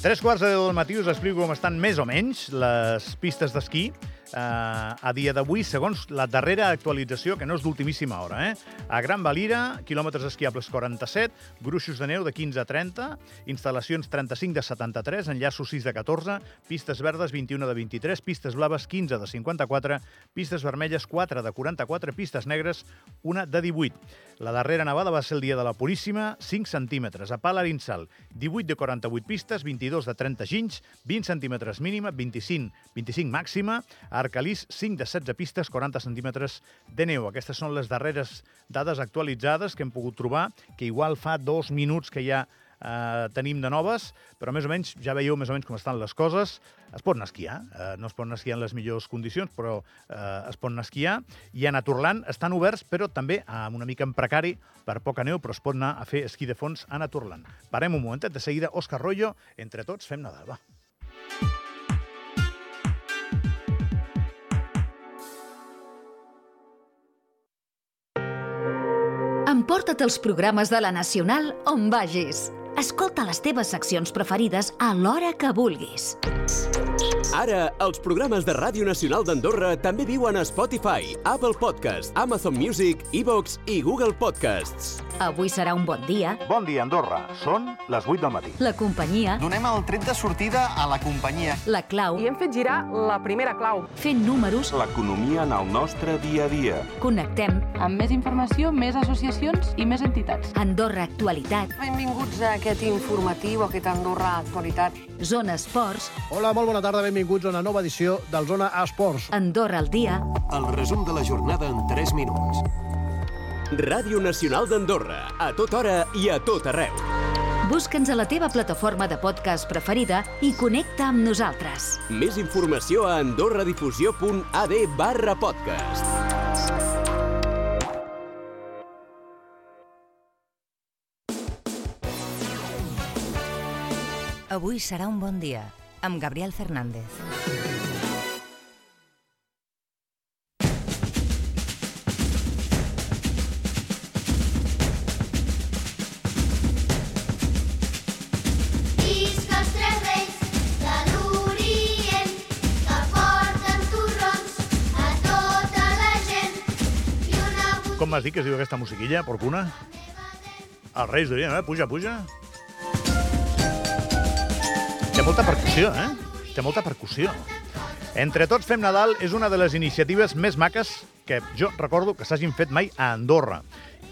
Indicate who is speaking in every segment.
Speaker 1: Tres quarts de deu del matí us explico com estan més o menys les pistes d'esquí eh, a dia d'avui, segons la darrera actualització, que no és d'ultimíssima hora. Eh? A Gran Valira, quilòmetres esquiables 47, gruixos de neu de 15 a 30, instal·lacions 35 de 73, enllaços 6 de 14, pistes verdes 21 de 23, pistes blaves 15 de 54, pistes vermelles 4 de 44, pistes negres 1 de 18. La darrera nevada va ser el dia de la Puríssima, 5 centímetres. A Palarinsal, 18 de 48 pistes, 22 de 30 ginys, 20 centímetres mínima, 25, 25 màxima. A Arcalís, 5 de 16 pistes, 40 centímetres de neu. Aquestes són les darreres dades actualitzades que hem pogut trobar, que igual fa dos minuts que ja eh, tenim de noves, però més o menys ja veieu més o menys com estan les coses. Es pot anar a esquiar, eh, no es pot anar a esquiar en les millors condicions, però eh, es pot anar a esquiar. I a Naturland estan oberts, però també amb una mica en precari, per poca neu, però es pot anar a fer esquí de fons a Naturland. Parem un momentet, de seguida, Òscar Rollo, entre tots fem Nadal, va.
Speaker 2: Emporta't els programes de la Nacional on vagis. Escolta les teves seccions preferides a l'hora que vulguis.
Speaker 3: Ara, els programes de Ràdio Nacional d'Andorra també viuen a Spotify, Apple Podcast, Amazon Music, Evox i Google Podcasts.
Speaker 2: Avui serà un bon dia.
Speaker 1: Bon dia, Andorra. Són les 8 del matí.
Speaker 2: La companyia,
Speaker 4: Donem el tret de sortida a la companyia.
Speaker 2: la clau,
Speaker 5: I hem fet girar la primera clau.
Speaker 2: fent números,
Speaker 6: l'economia en el nostre dia a dia.
Speaker 2: connectem,
Speaker 7: Amb més informació, més associacions i més entitats.
Speaker 2: Andorra Actualitat,
Speaker 5: Benvinguts a aquest informatiu, a aquest Andorra Actualitat.
Speaker 2: Zona Esports,
Speaker 8: Hola, molt bona tarda, benvinguts a una nova edició del Zona Esports.
Speaker 2: Andorra al dia,
Speaker 9: El resum de la jornada en 3 minuts.
Speaker 3: Ràdio Nacional d'Andorra, a tota hora i a tot arreu.
Speaker 2: Busca'ns a la teva plataforma de podcast preferida i connecta amb nosaltres.
Speaker 3: Més informació a andorradifusió.ad barra podcast.
Speaker 10: Avui serà un bon dia, amb Gabriel Fernández.
Speaker 11: Tota
Speaker 1: Com m'has dit que es diu aquesta musiquilla, porcuna? Els Reis d'Orient, eh? Puja, puja. Té molta percussió, eh? Té molta percussió. Entre tots fem Nadal és una de les iniciatives més maques que jo recordo que s'hagin fet mai a Andorra.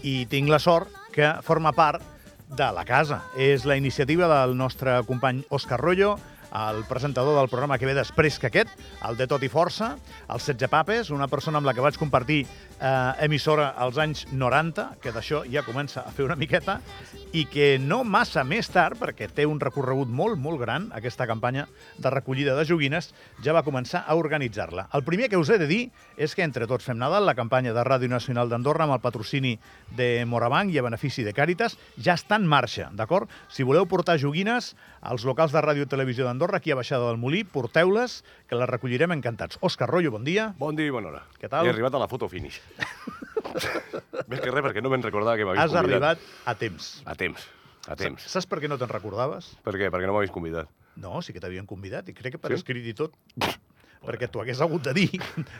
Speaker 1: I tinc la sort que forma part de la casa. És la iniciativa del nostre company Òscar Rollo, el presentador del programa que ve després que aquest, el de Tot i Força, el Setze Papes, una persona amb la que vaig compartir eh, emissora als anys 90, que d'això ja comença a fer una miqueta, i que no massa més tard, perquè té un recorregut molt, molt gran, aquesta campanya de recollida de joguines, ja va començar a organitzar-la. El primer que us he de dir és que Entre Tots Fem Nadal, la campanya de Ràdio Nacional d'Andorra amb el patrocini de Morabanc i a benefici de Càritas, ja està en marxa, d'acord? Si voleu portar joguines als locals de Ràdio i Televisió d'Andorra, aquí a Baixada del Molí, porteu-les, que les recollirem encantats. Òscar Rollo, bon dia.
Speaker 6: Bon dia i bona hora.
Speaker 1: Què tal?
Speaker 6: He arribat a la foto finish. Més que res, perquè no me'n recordava que m'havies
Speaker 1: Has
Speaker 6: convidat.
Speaker 1: arribat a temps.
Speaker 6: A temps, a temps.
Speaker 1: Saps per què no te'n recordaves?
Speaker 6: Per què? Perquè no m'havies convidat.
Speaker 1: No, sí que t'havien convidat, i crec que per
Speaker 6: Sí?
Speaker 1: escrit i tot. perquè t'ho hagués hagut de dir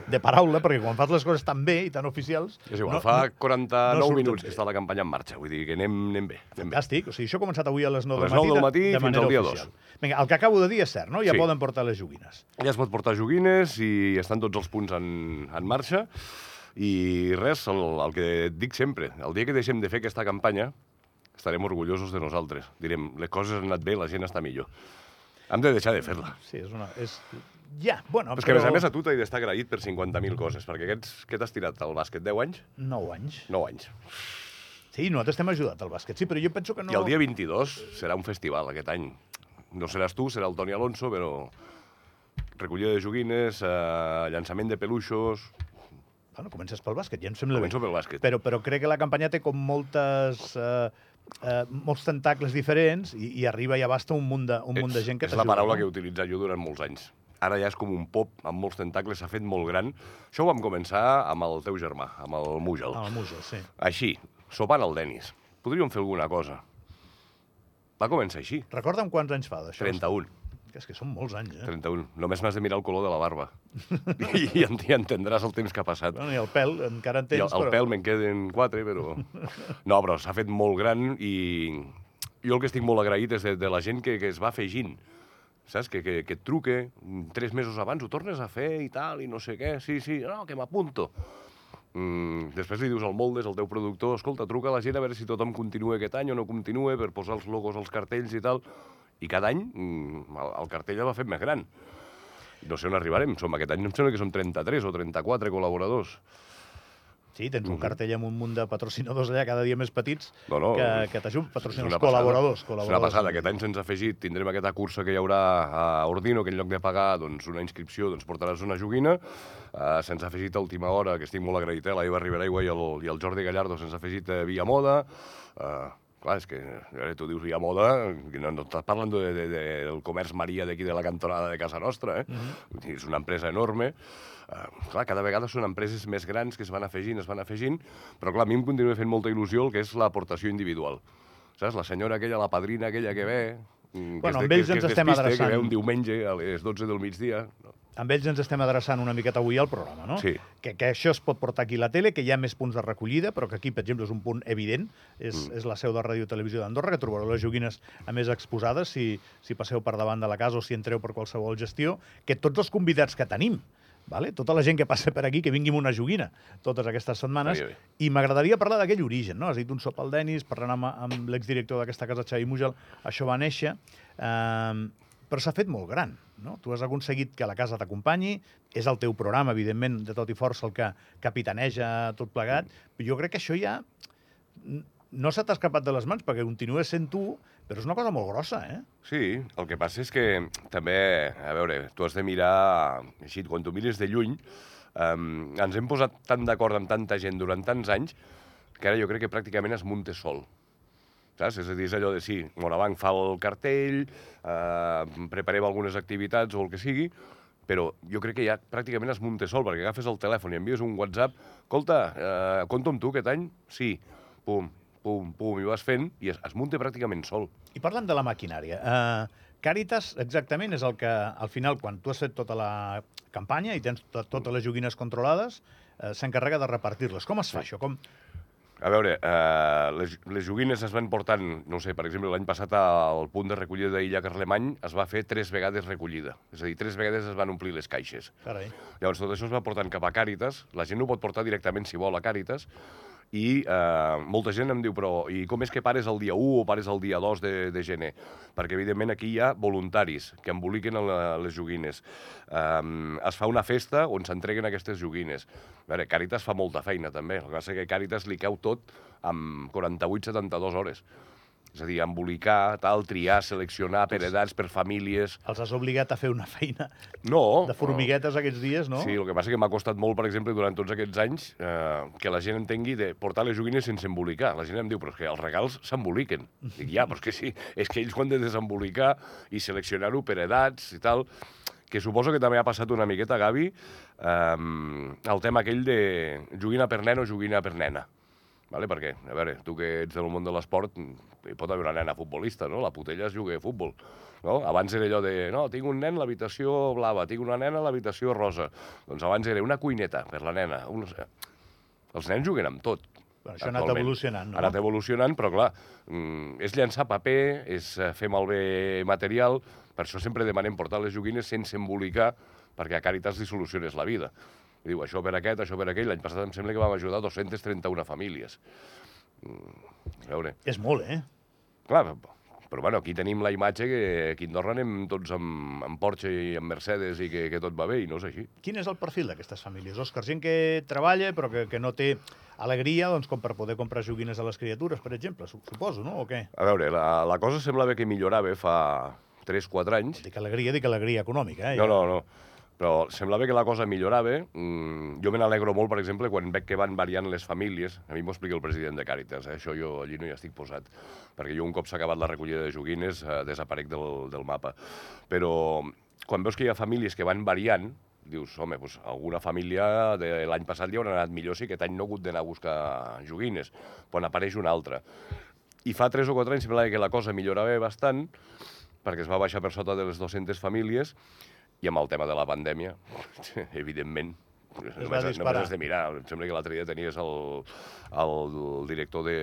Speaker 1: de paraula, perquè quan fas les coses tan bé i tan oficials...
Speaker 6: És igual,
Speaker 1: no-
Speaker 6: fa
Speaker 1: no-
Speaker 6: 49
Speaker 1: no
Speaker 6: minuts
Speaker 1: bé.
Speaker 6: que està la campanya en marxa. Vull dir que anem, anem bé. Anem bé.
Speaker 1: Fantàstic. O sigui, això ha començat avui a les 9
Speaker 6: A les
Speaker 1: del matí,
Speaker 6: 9 del matí
Speaker 1: de, de
Speaker 6: fins al dia
Speaker 1: oficial. Vinga, el que acabo de dir és cert, no? Ja
Speaker 6: Sí.
Speaker 1: poden portar les joguines.
Speaker 6: Ja es pot portar joguines i estan tots els punts en, en marxa. I res, el, el que et dic sempre, el dia que deixem de fer aquesta campanya, estarem orgullosos de nosaltres. Direm, les coses han anat bé, la gent està millor. Hem de deixar de fer-la.
Speaker 1: Sí, és una... És... Ja, bueno,
Speaker 6: És que, a més a més, a tu t'he d'estar agraït per 50.000 coses, perquè aquests, què t'has tirat al bàsquet? 10 anys?
Speaker 1: 9 anys.
Speaker 6: 9 anys.
Speaker 1: Sí, nosaltres t'hem ajudat al bàsquet, sí, però jo penso que no...
Speaker 6: I el dia 22 serà un festival aquest any. No seràs tu, serà el Toni Alonso, però recollida de joguines, eh, llançament de peluixos...
Speaker 1: Bueno, comences pel bàsquet, ja em sembla
Speaker 6: Començo
Speaker 1: bé.
Speaker 6: pel bàsquet.
Speaker 1: Però, però crec que la campanya té com moltes... Eh, eh, molts tentacles diferents i, i arriba i abasta un munt de, un munt de gent que
Speaker 6: És la
Speaker 1: t'ajuda,
Speaker 6: paraula
Speaker 1: no?
Speaker 6: que he utilitzat jo durant molts anys. Ara ja és com un pop amb molts tentacles, s'ha fet molt gran. Això ho vam començar amb el teu germà, amb el Múgel.
Speaker 1: Ah, el Múgel, sí.
Speaker 6: Així, sopant al Denis. Podríem fer alguna cosa. Va començar així.
Speaker 1: Recorda'm quants anys fa d'això.
Speaker 6: 31.
Speaker 1: És que són molts anys, eh?
Speaker 6: 31. Només m'has de mirar el color de la barba. I, i, en- i entendràs el temps que ha passat.
Speaker 1: Bueno, I el pèl encara en
Speaker 6: I el,
Speaker 1: tens,
Speaker 6: el
Speaker 1: però...
Speaker 6: pèl me'n queden quatre, però... No, però s'ha fet molt gran i jo el que estic molt agraït és de, de la gent que, que es va afegint. Saps? Que, que, que et truque mm, tres mesos abans, ho tornes a fer i tal, i no sé què. Sí, sí, no, que m'apunto. Mm, després li dius al Moldes, al teu productor, escolta, truca a la gent a veure si tothom continua aquest any o no continua per posar els logos als cartells i tal. I cada any mm, el, el cartell el va fet més gran. No sé on arribarem. Som, aquest any em sembla que som 33 o 34 col·laboradors.
Speaker 1: Sí, tens un cartell amb un munt de patrocinadors allà cada dia més petits
Speaker 6: No, no,
Speaker 1: que, que t'ajuden,
Speaker 6: És
Speaker 1: patrocinadors,
Speaker 6: passada.
Speaker 1: col·laboradors.
Speaker 6: És una
Speaker 1: col·laboradors.
Speaker 6: passada. Aquest any se'ns ha afegit, tindrem aquesta cursa que hi haurà a Ordino, que en lloc de pagar doncs, una inscripció doncs, portaràs una joguina. Uh, se'ns ha afegit a última hora, que estic molt agraït, eh, la Eva Riberaigua i el, i el Jordi Gallardo se'ns ha afegit uh, via moda. Uh, clar, és que eh, tu dius via moda, que no, no estàs parlant de, de, de, del comerç Maria d'aquí de la cantonada de casa nostra, eh? Vull dir, És una empresa enorme. Uh, clar, cada vegada són empreses més grans que es van afegint, es van afegint, però clar, a mi em continua fent molta il·lusió el que és l'aportació individual. Saps? La senyora aquella, la padrina aquella que ve... mm,
Speaker 1: Bueno, amb ells ens estem
Speaker 6: despiste,
Speaker 1: adreçant.
Speaker 6: Que ve un diumenge a les 12 del migdia. No?
Speaker 1: Amb ells ens estem adreçant una miqueta avui al programa, no?
Speaker 6: Sí.
Speaker 1: Que, que això es pot portar aquí a la tele, que hi ha més punts de recollida, però que aquí, per exemple, és un punt evident. És, mm. és la seu de Ràdio Televisió d'Andorra, que trobareu les joguines a més exposades si, si passeu per davant de la casa o si entreu per qualsevol gestió, que tots els convidats que tenim, vale? tota la gent que passa per aquí, que vingui amb una joguina totes aquestes setmanes,
Speaker 6: Estaria bé.
Speaker 1: i m'agradaria parlar d'aquell origen, no? Has dit un sop al Denis, parlant amb, amb l'exdirector d'aquesta casa, Xavi Mugel, això va néixer, eh, però s'ha fet molt gran, no? Tu has aconseguit que la casa t'acompanyi, és el teu programa, evidentment, de tot i força el que capitaneja tot plegat, però jo crec que això ja no se t'ha escapat de les mans, perquè continues sent tu, però és una cosa molt grossa, eh?
Speaker 6: Sí, el que passa és que també, a veure, tu has de mirar, així, quan tu mires de lluny, um, ens hem posat tan d'acord amb tanta gent durant tants anys que ara jo crec que pràcticament es munta sol. Saps? És a dir, és allò de sí, Morabanc fa el cartell, eh, preparem algunes activitats o el que sigui, però jo crec que ja pràcticament es munta sol, perquè agafes el telèfon i envies un WhatsApp, escolta, eh, compto amb tu aquest any? Sí. Pum, pum, pum, i vas fent, i es, es munta pràcticament sol.
Speaker 1: I parlant de la maquinària, eh, Càritas exactament és el que, al final, quan tu has fet tota la campanya i tens to totes les joguines controlades, eh, s'encarrega de repartir-les. Com es fa això? Com...
Speaker 6: A veure, eh, les, les joguines es van portant, no sé, per exemple, l'any passat al punt de recollida d'Illa Carlemany es va fer tres vegades recollida. És a dir, tres vegades es van omplir les caixes.
Speaker 1: Carai.
Speaker 6: Llavors, tot això es va portant cap a Càritas. La gent ho pot portar directament, si vol, a Càritas. I eh, molta gent em diu, però i com és que pares el dia 1 o pares el dia 2 de, de gener? Perquè, evidentment, aquí hi ha voluntaris que emboliquen la, les joguines. Um, es fa una festa on s'entreguen aquestes joguines. A veure, Càritas fa molta feina, també. El que passa que Càritas li cau tot amb 48-72 hores. És a dir, embolicar, tal, triar, seleccionar per edats, per famílies...
Speaker 1: Els has obligat a fer una feina
Speaker 6: No.
Speaker 1: de formiguetes aquests dies, no?
Speaker 6: Sí, el que passa que m'ha costat molt, per exemple, durant tots aquests anys, eh, que la gent entengui de portar les joguines sense embolicar. La gent em diu, però és que els regals s'emboliquen. Dic, ja, però és que sí, és que ells ho han de desembolicar i seleccionar-ho per edats i tal, que suposo que també ha passat una miqueta, Gavi, eh, el tema aquell de joguina per nen o joguina per nena. Vale? Perquè, a veure, tu que ets del món de l'esport, hi pot haver una nena futbolista, no? La putella es juga a futbol. No? Abans era allò de, no, tinc un nen a l'habitació blava, tinc una nena a l'habitació rosa. Doncs abans era una cuineta per la nena. Un... Els nens juguen amb tot.
Speaker 1: Però això ha anat evolucionant, no?
Speaker 6: Ha anat evolucionant, però clar, mm, és llançar paper, és eh, fer malbé material, per això sempre demanem portar les joguines sense embolicar, perquè a Càritas li soluciones la vida. Diu, això per aquest, això per aquell. L'any passat em sembla que vam ajudar 231 famílies. Mm, a veure,
Speaker 1: És molt, eh?
Speaker 6: clar, però bueno, aquí tenim la imatge que aquí a Andorra anem tots amb, amb Porsche i amb Mercedes i que, que tot va bé, i no és així.
Speaker 1: Quin és el perfil d'aquestes famílies? Òscar, gent que treballa però que, que no té alegria doncs, com per poder comprar joguines a les criatures, per exemple, su- suposo, no? O què?
Speaker 6: A veure, la, la cosa semblava que millorava fa 3-4 anys.
Speaker 1: Dic alegria, dic alegria econòmica, eh?
Speaker 6: No, no, no. Però semblava que la cosa millorava. Mm, jo me n'alegro molt, per exemple, quan veig que van variant les famílies. A mi m'ho explica el president de Càritas, eh? això jo allí no hi estic posat. Perquè jo un cop s'ha acabat la recollida de joguines eh, desaparec del, del mapa. Però quan veus que hi ha famílies que van variant, dius, home, doncs alguna família de l'any passat li haurà anat millor si aquest any no ha hagut d'anar a buscar joguines, quan apareix una altra. I fa 3 o 4 anys semblava que la cosa millorava bastant, perquè es va baixar per sota de les 200 famílies, i amb el tema de la pandèmia, evidentment,
Speaker 1: va
Speaker 6: només, només has de mirar. Em sembla que l'altre dia tenies el, el, director de,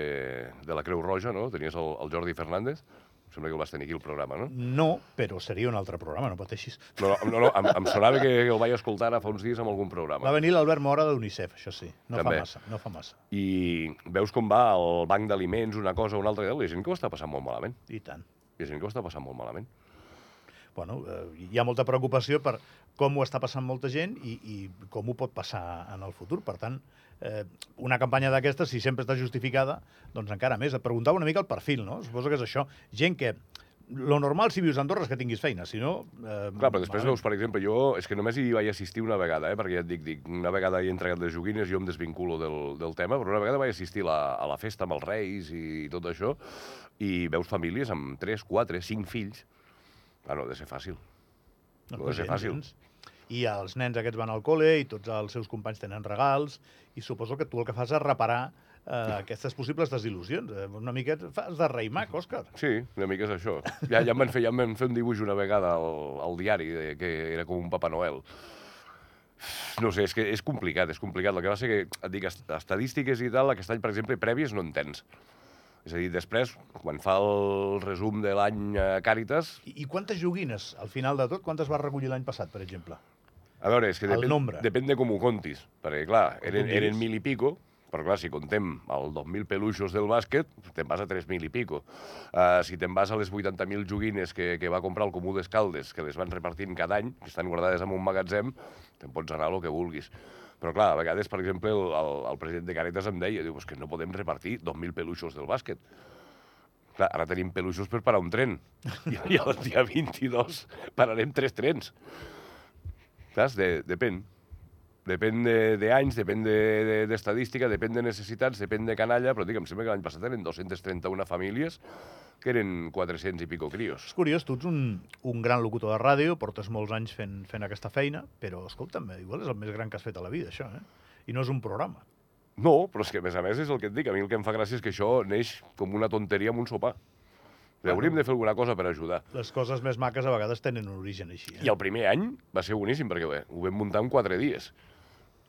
Speaker 6: de la Creu Roja, no? Tenies el, el Jordi Fernández. Em sembla que el vas tenir aquí al programa, no?
Speaker 1: No, però seria un altre programa, no pateixis.
Speaker 6: No, no, no, no em, em sonava que el vaig escoltar ara fa uns dies en algun programa.
Speaker 1: Va venir l'Albert Mora d'UNICEF, això sí. No
Speaker 6: També.
Speaker 1: fa massa, no fa massa.
Speaker 6: I veus com va el banc d'aliments, una cosa o una altra, ha gent que ho està passant molt malament.
Speaker 1: I tant.
Speaker 6: Ha gent que ho està passant molt malament.
Speaker 1: Bueno, eh, hi ha molta preocupació per com ho està passant molta gent i, i com ho pot passar en el futur. Per tant, eh, una campanya d'aquestes, si sempre està justificada, doncs encara més. Et preguntava una mica el perfil, no? Suposo que és això. Gent que... Lo normal, si vius a Andorra, és que tinguis feina, si no... Eh,
Speaker 6: Clar, però després veus, per exemple, jo és que només hi vaig assistir una vegada, eh, perquè ja et dic, dic, una vegada he entregat les joguines, jo em desvinculo del, del tema, però una vegada vaig assistir a la, a la festa amb els reis i tot això, i veus famílies amb 3, 4, 5 fills. Ha de ser fàcil. No, de ser fàcil.
Speaker 1: gens. I els nens aquests van al col·le i tots els seus companys tenen regals i suposo que tu el que fas és reparar eh, aquestes possibles desil·lusions. Eh, una miqueta fas de rei mag, Òscar.
Speaker 6: Sí, una mica és això. Ja, ja em van fer, ja em van fer un dibuix una vegada al, al diari, de, que era com un Papa Noel. No sé, és que és complicat, és complicat. El que va ser que, et dic, est- estadístiques i tal, aquest any, per exemple, prèvies no en tens. És a dir, després, quan fa el resum de l'any eh, Càritas,
Speaker 1: I, I quantes joguines, al final de tot, quantes vas recollir l'any passat, per exemple?
Speaker 6: A veure, és que depèn, depèn de com ho contis. Perquè, clar, eren, eren mil i pico, però clar, si contem el 2.000 peluixos del bàsquet, te'n vas a 3.000 i pico. Uh, si te'n vas a les 80.000 joguines que, que va comprar el Comú d'Escaldes, que les van repartint cada any, que estan guardades en un magatzem, te'n pots anar el que vulguis. Però clar, a vegades, per exemple, el, el, el president de Càritas em deia, diu, "És que no podem repartir 2.000 peluixos del bàsquet. Clar, ara tenim peluixos per parar un tren. I, i el dia 22 pararem tres trens. Saps? De, depèn. Depèn de- d'anys, de, depèn de- de- d'estadística, de, depèn de necessitats, depèn de canalla, però dic, em sembla que l'any passat eren 231 famílies, que eren 400 i pico crios.
Speaker 1: És curiós, tu ets un, un gran locutor de ràdio, portes molts anys fent, fent aquesta feina, però, escolta'm, igual és el més gran que has fet a la vida, això, eh? I no és un programa.
Speaker 6: No, però és que a més a més és el que et dic, a mi el que em fa gràcia és que això neix com una tonteria amb un sopar.
Speaker 1: Bueno.
Speaker 6: Hauríem de fer alguna cosa per ajudar.
Speaker 1: Les coses més maques a vegades tenen un origen així. Eh?
Speaker 6: I el primer any va ser boníssim, perquè bé, ho vam muntar en quatre dies.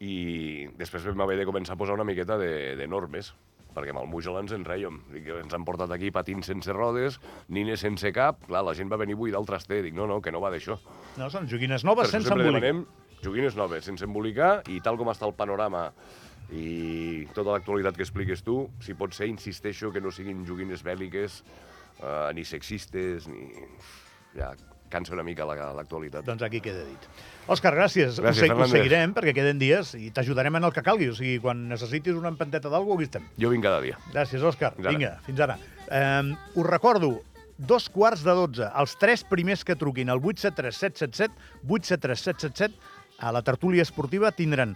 Speaker 6: I després vam haver de començar a posar una miqueta de, de normes, perquè amb el Mujol ens en rèiem. Dic, ens han portat aquí patins sense rodes, nines sense cap, clar, la gent va venir a buidar el traster. Dic, no, no, que no va d'això.
Speaker 1: No, són joguines noves sense embolicar.
Speaker 6: demanem joguines noves, sense embolicar, i tal com està el panorama i tota l'actualitat que expliques tu, si pot ser, insisteixo que no siguin joguines bèl·liques, eh, ni sexistes, ni... Ja cansa una mica la- l'actualitat.
Speaker 1: Doncs aquí queda dit. Òscar, gràcies.
Speaker 6: Gràcies, Fernández.
Speaker 1: seguirem perquè queden dies i t'ajudarem en el que calgui. O sigui, quan necessitis una empenteta d'algú, aquí estem.
Speaker 6: Jo vinc cada dia.
Speaker 1: Gràcies, Òscar.
Speaker 6: Fins.
Speaker 1: Vinga, fins ara. Eh, us recordo, dos quarts de dotze, els tres primers que truquin al 873 777 873 777 a la tertúlia esportiva tindran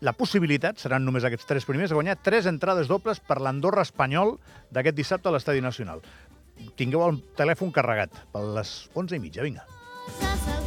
Speaker 1: la possibilitat, seran només aquests tres primers, de guanyar tres entrades dobles per l'Andorra espanyol d'aquest dissabte a l'Estadi Nacional. Tingueu el telèfon carregat per les 11 i mitja, vinga.